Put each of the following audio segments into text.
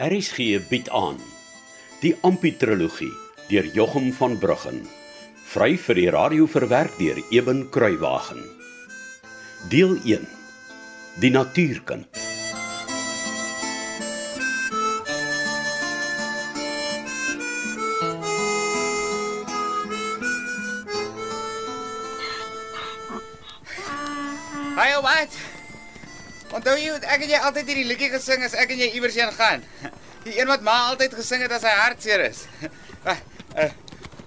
RSG bied aan die Amputrologie deur Jochum van Bruggen vry vir die radio verwerk deur Eben Kruiwagen deel 1 die natuurkind ou wat? Onthou jy ek en jy altyd hierdie liedjie gesing as ek en jy iewers heen gaan? Die een wat ma altyd gesing het as hartseer is. Uh,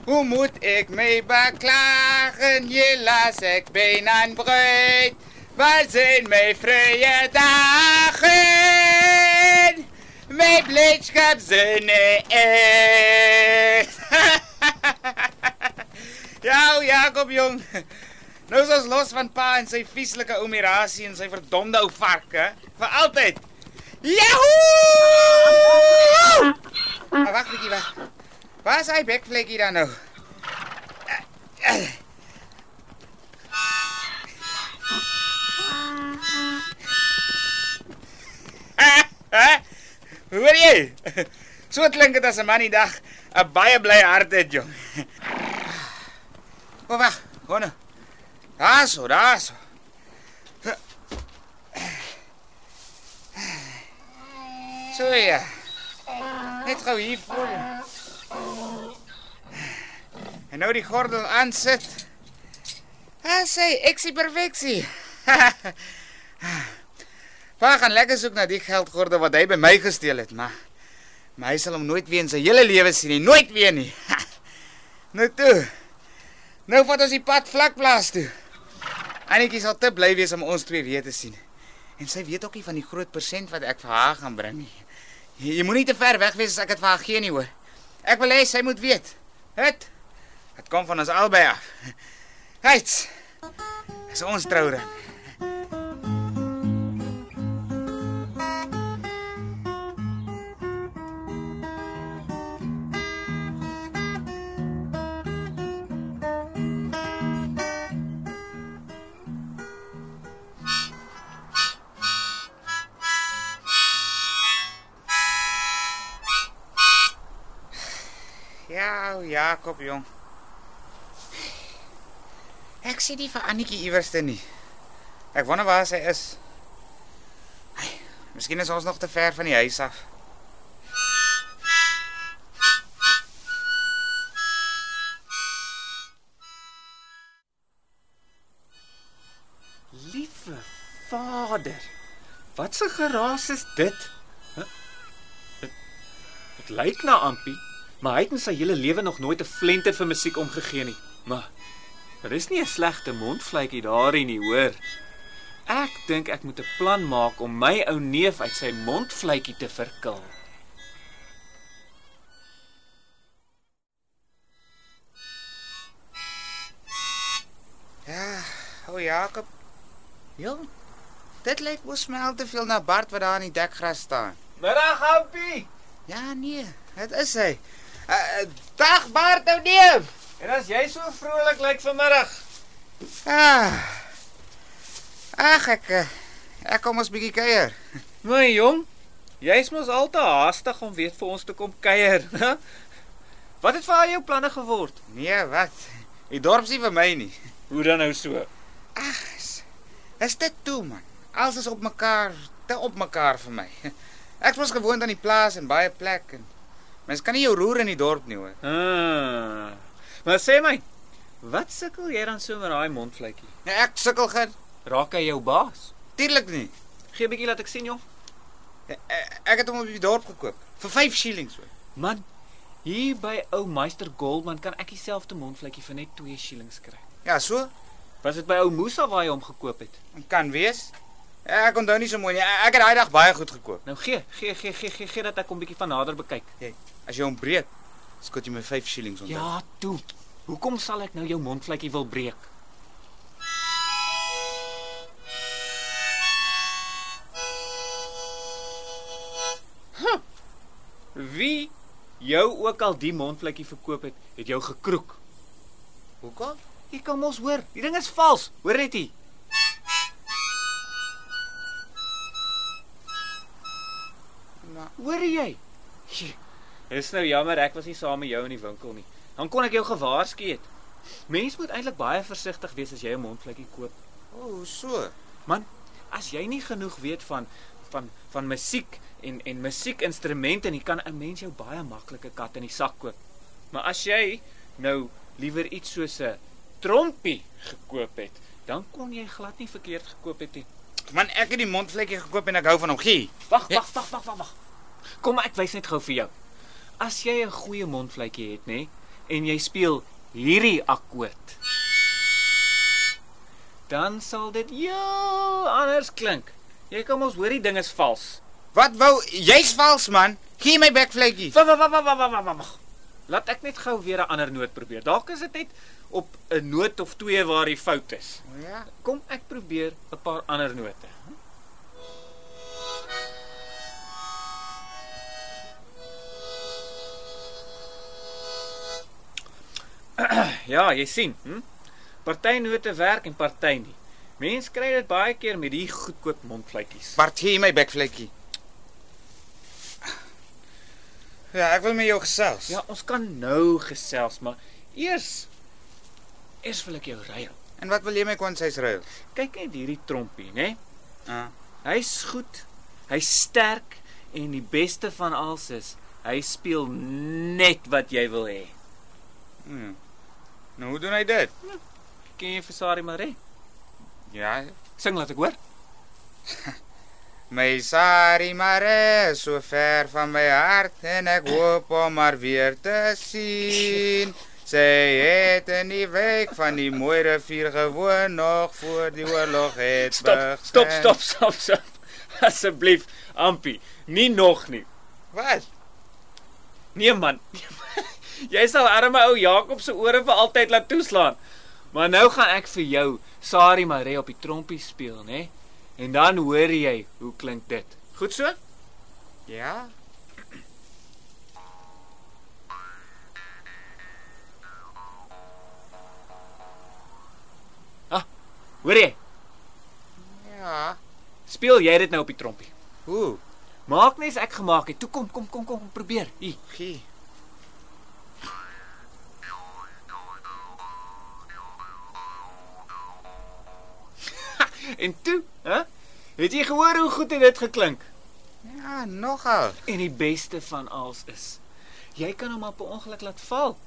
hoe moet ek my beklagen? Las ek been aan breed. Waar zijn mijn vrije dagen? Mijn blijdschap zijn echt. ja, o Jakob jong. Nou is ons los van pa en sy vieslike ou mirasie en sy verdomde ou varke vir altyd. Yahoo! Maar wag bietjie wag. Waar is hy bekvlekkie dan nou? Hoor jy? So klink dit as 'n man die dag 'n baie bly hart het, jong. O wag, hoor nou. Daarso, daarso. So ja. Net gou hier voor. En nou die gordel aansit. Ah, sê, eksie perfeksie. Pa gaan lekker soek na die geldgordel wat hy by my gesteel het, maar maar hy sal hom nooit weer in sy hele lewe sien nie, nooit weer nie. nou toe. Nou vat ons die pad vlak plaas toe. Annetjie sal te bly wees om ons twee weer te sien. En sy weet ook nie van die groot persent wat ek vir haar gaan bring nie. Jy, jy moenie te ver weg wees as ek dit vir haar gee nie, hoor. Ek wil hê sy moet weet. Het. Dit kom van ons albei af. Hyts. Dis ons trouring. Jakob jong. Ek sien nie vir Annetjie iewerste nie. Ek wonder waar sy is. Ai, miskien is ons nog te ver van die huis af. Liewe Vader. Wat 'n geraas is? Dit dit lyk na Ampie, maar hy het in sy hele lewe nog nooit 'n flenter vir musiek omgegee nie. Maar daar is nie 'n slegte mondvletjie daarin nie, hoor. Ek dink ek moet 'n plan maak om my ou neef uit sy mondvletjie te verkil. Ja, o Jakob. Jong. Dit lyk mos my al te veel na Bart wat daar in die dekgras staan. Middag Ampie. Ja nee, dit is hy. Uh, dag Bart ou neef. En as jy so vrolik lyk vanmiddag. Ah. Ag ek eh, ek kom ons bietjie kuier. My jong, jy's mos al te haastig om weer vir ons te kom kuier. Wat het vir jou planne geword? Nee, wat? Die dorp sien vir my nie. Hoe dan nou so? Ag, is, is dit toe man. Alles is op mekaar, te op mekaar vir my. Ek was gewoond aan die plaas en baie plek en mens kan nie jou roer in die dorp nie hoor. Ah. Maar sê my, wat sukkel jy dan so met daai mondvletjie? Nee, ek sukkel geen. Raak hy jou baas? Tuurlik nie. Gee 'n bietjie laat ek sien, jong. Ek, ek het hom op die dorp gekoop vir 5 shillings hoor. Man, hier by ou Meister Goldman kan ek dieselfde mondvletjie vir net 2 shillings kry. Ja, so Was dit by ou Musa waar jy hom gekoop het? kan wees. Ek onthou nie so mooi nie. Ek het daai dag baie goed gekoop. Nou gee, gee, gee, gee, gee, gee dat ek hom bietjie van nader bekyk. Hey, as jy hom breek, skot jy my 5 shillings onder. Ja, toe. Hoekom sal ek nou jou mondvletjie wil breek? Huh. Wie jou ook al die mondvletjie verkoop het, het jou gekroek. Hoekom? Jy kan mos hoor, die ding is vals. Hoor net hier. Hoor jy? Dis nou jammer ek was nie saam met jou in die winkel nie. Dan kon ek jou gewaarsku het. Mens moet eintlik baie versigtig wees as jy 'n mondvletjie koop. O, oh, so. Man, as jy nie genoeg weet van van van musiek en en musiekinstrumente nie, kan 'n mens jou baie maklike kat in die sak koop. Maar as jy nou liewer iets soos 'n trompie gekoop het, dan kon jy glad nie verkeerd gekoop het nie. Man, ek het die mondvlekkie gekoop en ek hou van hom. Gie. Wag, wag, wag, wag, wag, wag. Kom ek wys net gou vir jou. As jy 'n goeie mondvletjie het, nê, en jy speel hierdie akkoord, dan sal dit heel anders klink. Jy kan mos hoor die ding is vals. Wat wou jy's vals man? Gee my wag, wag, wag, wag, wag, wag, wag. Laat ek net gou weer 'n ander noot probeer. Dalk is dit net op 'n noot of twee waar die fout is. Ja. Kom ek probeer 'n paar ander note. Ja, jy sien, hm? Party note werk en party nie. Mense kry dit baie keer met die goedkoop mondvletjies. Bart, gee my bekvlekkie. Ja, ek wil met jou gesels. Ja, ons kan nou gesels, maar eers eers wil ek jou ruil. En wat wil jy my kwansies ruil? Kyk net hierdie trompie, né? Ah. Hy's goed. Hy's sterk en die beste van alles is hy speel net wat jy wil hê. Hmm. Nou hoe doen hy dit? Ken jy vir Sari Marie? Ja. Sing laat ek hoor. My sari mare so ver van my hart en ek hoop om maar weer te sien. Sy het in die week van die mooi rivier gewoon nog voor die oorlog het Stop, begin. stop, stop, stop, stop. Asseblief, Ampie, nie nog nie. Wat? Nee man. Jy sal arme ou Jakob se ore vir altyd laat toeslaan. Maar nou gaan ek vir jou Sari Marie op die trompie speel, né? En dan hoor jy hoe klink dit. Goed so? Ja. Hoor jy? Ja. Speel jy dit nou op die trompie? Hoe? Maak net as ek gemaak het. Toe kom, kom, kom, kom, probeer. Hier. Gie. En toe, hè? Het jy gehoor hoe goed het dit geklink? Ja, nogal. En die beste van alles is, jy kan hom op 'n ongeluk laat val.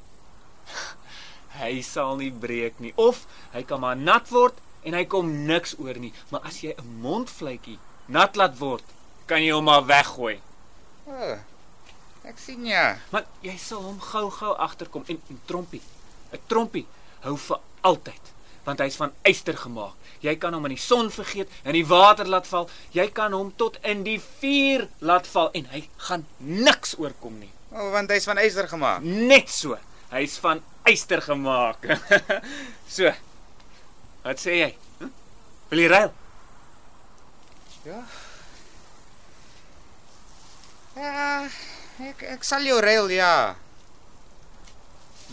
Hy sal nie breek nie of hy kan maar nat word en hy kom niks oor nie. Maar as jy 'n mondvletjie nat laat word, kan jy hom maar weggooi. Oh, ek sien ja. Maar jy sal hom gou-gou agterkom en 'n trompie. 'n Trompie hou vir altyd, want hy's van yster gemaak. Jy kan hom in die son vergeet, in die water laat val. Jy kan hom tot in die vuur laat val en hy gaan niks oorkom nie. O, oh, want hy's van yster gemaak. Net so. Hy's van yster gemaak. so. Wat sê jy? Hm? Wil jy ruil? Ja. Ja, ek ek sal jou reël, ja.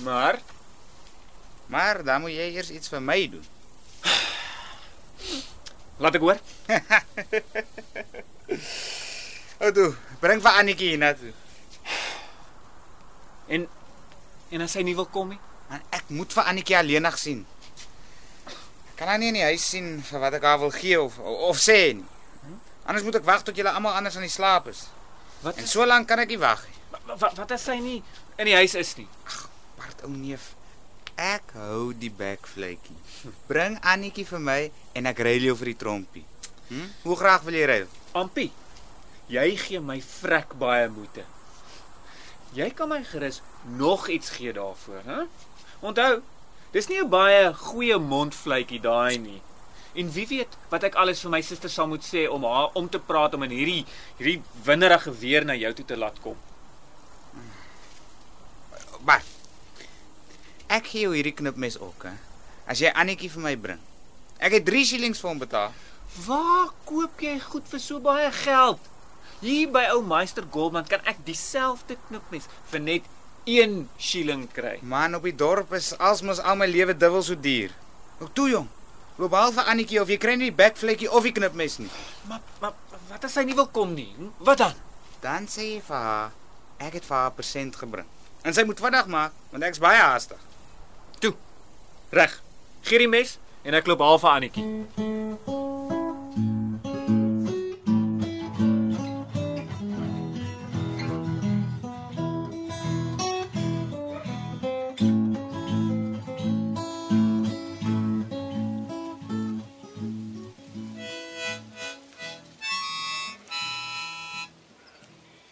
Maar Maar dan moet jy eers iets vir my doen. laat ek hoor. O, toe, bring vir Annetjie hiernatoe. En en as hy nie wil kom nie? Man, ek moet vir Annetjie alleenig sien. Ek kan haar nie in die huis sien vir wat ek haar wil gee of of sê nie. Anders moet ek wag tot julle almal anders aan die slaap is. Wat En so lank kan ek nie wag nie. wat, wat as hy nie in die huis is nie? Bart ou neef, ek hou die bekvletjie. Bring Annetjie vir my en ek reël jou vir die trompie. Hm? Hoe graag wil jy reël? Ampie. Jy gee my vrek baie moeite. Jy kan my gerus nog iets gee daarvoor, hè? Onthou, dis nie 'n baie goeie mondvletjie daai nie. En wie weet wat ek alles vir my suster sal moet sê om haar om te praat om in hierdie hierdie winderige weer na jou toe te laat kom. Bart. Ek gee jou hierdie knipmes ook, hè. As jy Annetjie vir my bring. Ek het 3 shillings vir hom betaal. Waar koop jy goed vir so baie geld? Hier by ou Meister Goldman kan ek dieselfde knipmes vir net 1 shilling kry. Man, op die dorp is alsmos al my lewe dubbel so duur. Hoe toe jong? Loop behalwe Annetjie of jy kry nie die bekvlekkie of die knipmes nie. Maar, maar wat as hy nie wil kom nie? Hm? Wat dan? Dan sê jy vir haar ek het vir haar persent gebring. En sy moet vandag maak want ek's baie haastig. Reg. Gee die mes en ek loop haal vir Annetjie.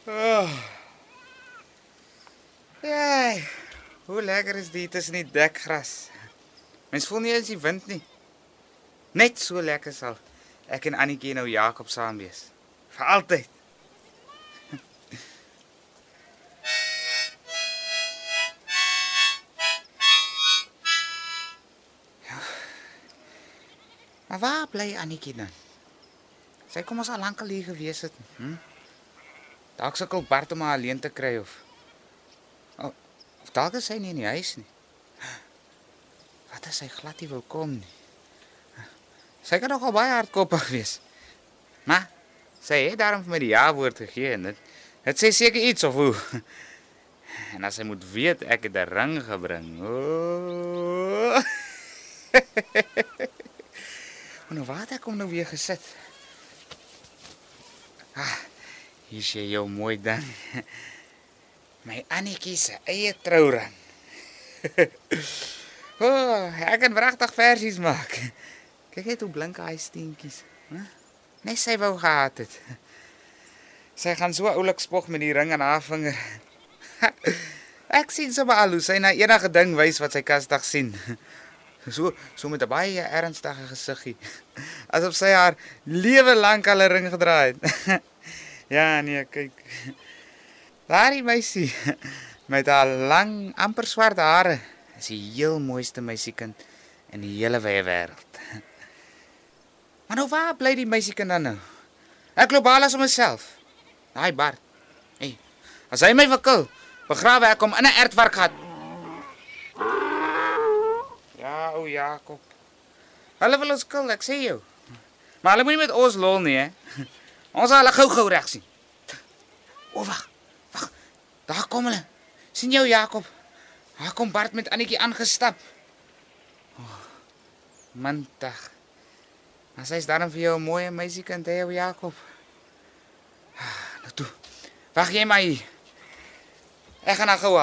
Ja. Hoe lekker is dit tussen die dekgras. Mens voel nie eens die wind nie. Net so lekker sal ek en Annetjie nou Jakob saam wees. Vir altyd. Ja. Maar waar bly Annetjie dan? Sy kom ons al lank al hier gewees het. Hm? Dalk sukkel Bart om haar alleen te kry of oh, of dalk is sy nie in die huis nie. Wat as sy glad nie wil kom nie? Sy kan nogal baie hardkoppig wees. Maar sy het daarom vir my die ja-woord gegee en dit dit sê seker iets of hoe. En as sy moet weet ek het 'n ring gebring. O. Oh. nou waar het ek hom nou weer gesit? Ah, hier sê jou mooi dan. My Annetjie se eie trouring. o, oh, ek kan regtig versies maak. Kyk net hoe blink hy steentjies, né? Net sy wou gehad het. Sy gaan so oulik spog met die ring aan haar vinger. ek sien sommer al hoe sy na enige ding wys wat sy kasdag sien. So so met 'n baie ernstige gesiggie. Asof sy haar lewe lank al 'n ring gedra het. ja, nee, kyk. Daardie meisie met haar lang, amper swart hare is die heel mooiste meisiekind in die hele wye wêreld. Maar nou waar bly die meisiekind dan nou? Ek loop alles om myself. Daai Bart. Hey, as hy my verkil, begrawe ek hom in 'n ertwerkgat. Ja, o Jakob. Hulle wil ons kil, ek sê jou. Maar hulle moenie met ons lol nie, hè. Ons sal hulle gou-gou reg sien. O wag. Wag. Daar kom hulle. sien jou Jakob. Daar kom Bart met Annetjie aangestap. Oh, Mantig. Maar sy's dan vir jou 'n mooi meisiekind, hè, ou Jakob. Ah, Nou toe. Wag jy my. Ek gaan na gou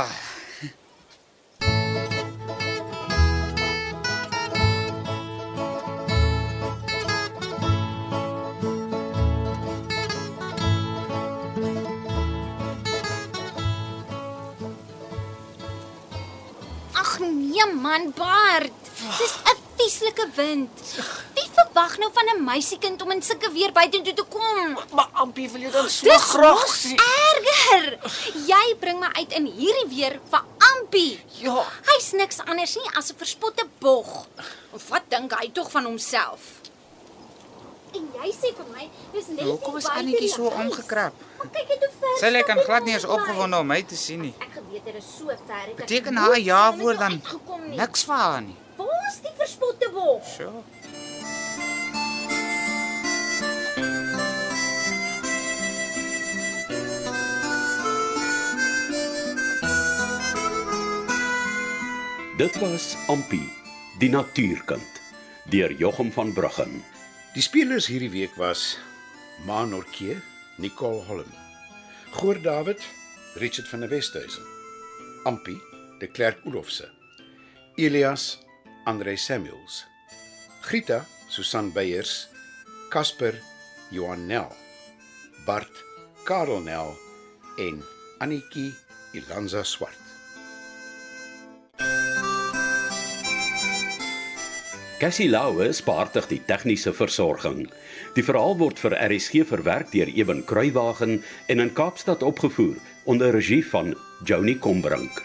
nee man, Bart. Dis 'n vieslike wind. Wie verwag nou van 'n meisiekind om in sulke weer buitentoe te kom? Maar Ampie wil jou dan so Dis graag mos sien. erger. Jy bring my uit in hierdie weer vir Ampie. Ja. Hy's niks anders nie as 'n verspotte bog. Wat dink hy tog van homself? En jy sê vir my, dis net Hoekom is Annetjie die so huis. omgekrap? Maar kyk net hoe ver. Sy lyk aan glad nie eens opgewonde om my te sien nie. Ek geweet dit is so ver. Beteken haar ja saam met woord jou dan niks vir haar nie. Waar is die verspotte bog? So. Dit was Ampie, die natuurkind, deur Jochum van Bruggen. Die spelers hierdie week was Manorke, Nicole Holm. Goor David, Richard van der Westhuizen. Ampi, De Klerk Olofse. Elias, Andrei Samuels. Grita, Susan Beyers. Casper, Johan Nel. Bart, Karel Nel en Annetjie Ilanza Swart. Cassie Lauwe beheerdig die tegniese versorging. Die verhaal word vir RSG verwerk deur Eben Kruiwagen en in Kaapstad opgevoer onder regie van Joni Combrink.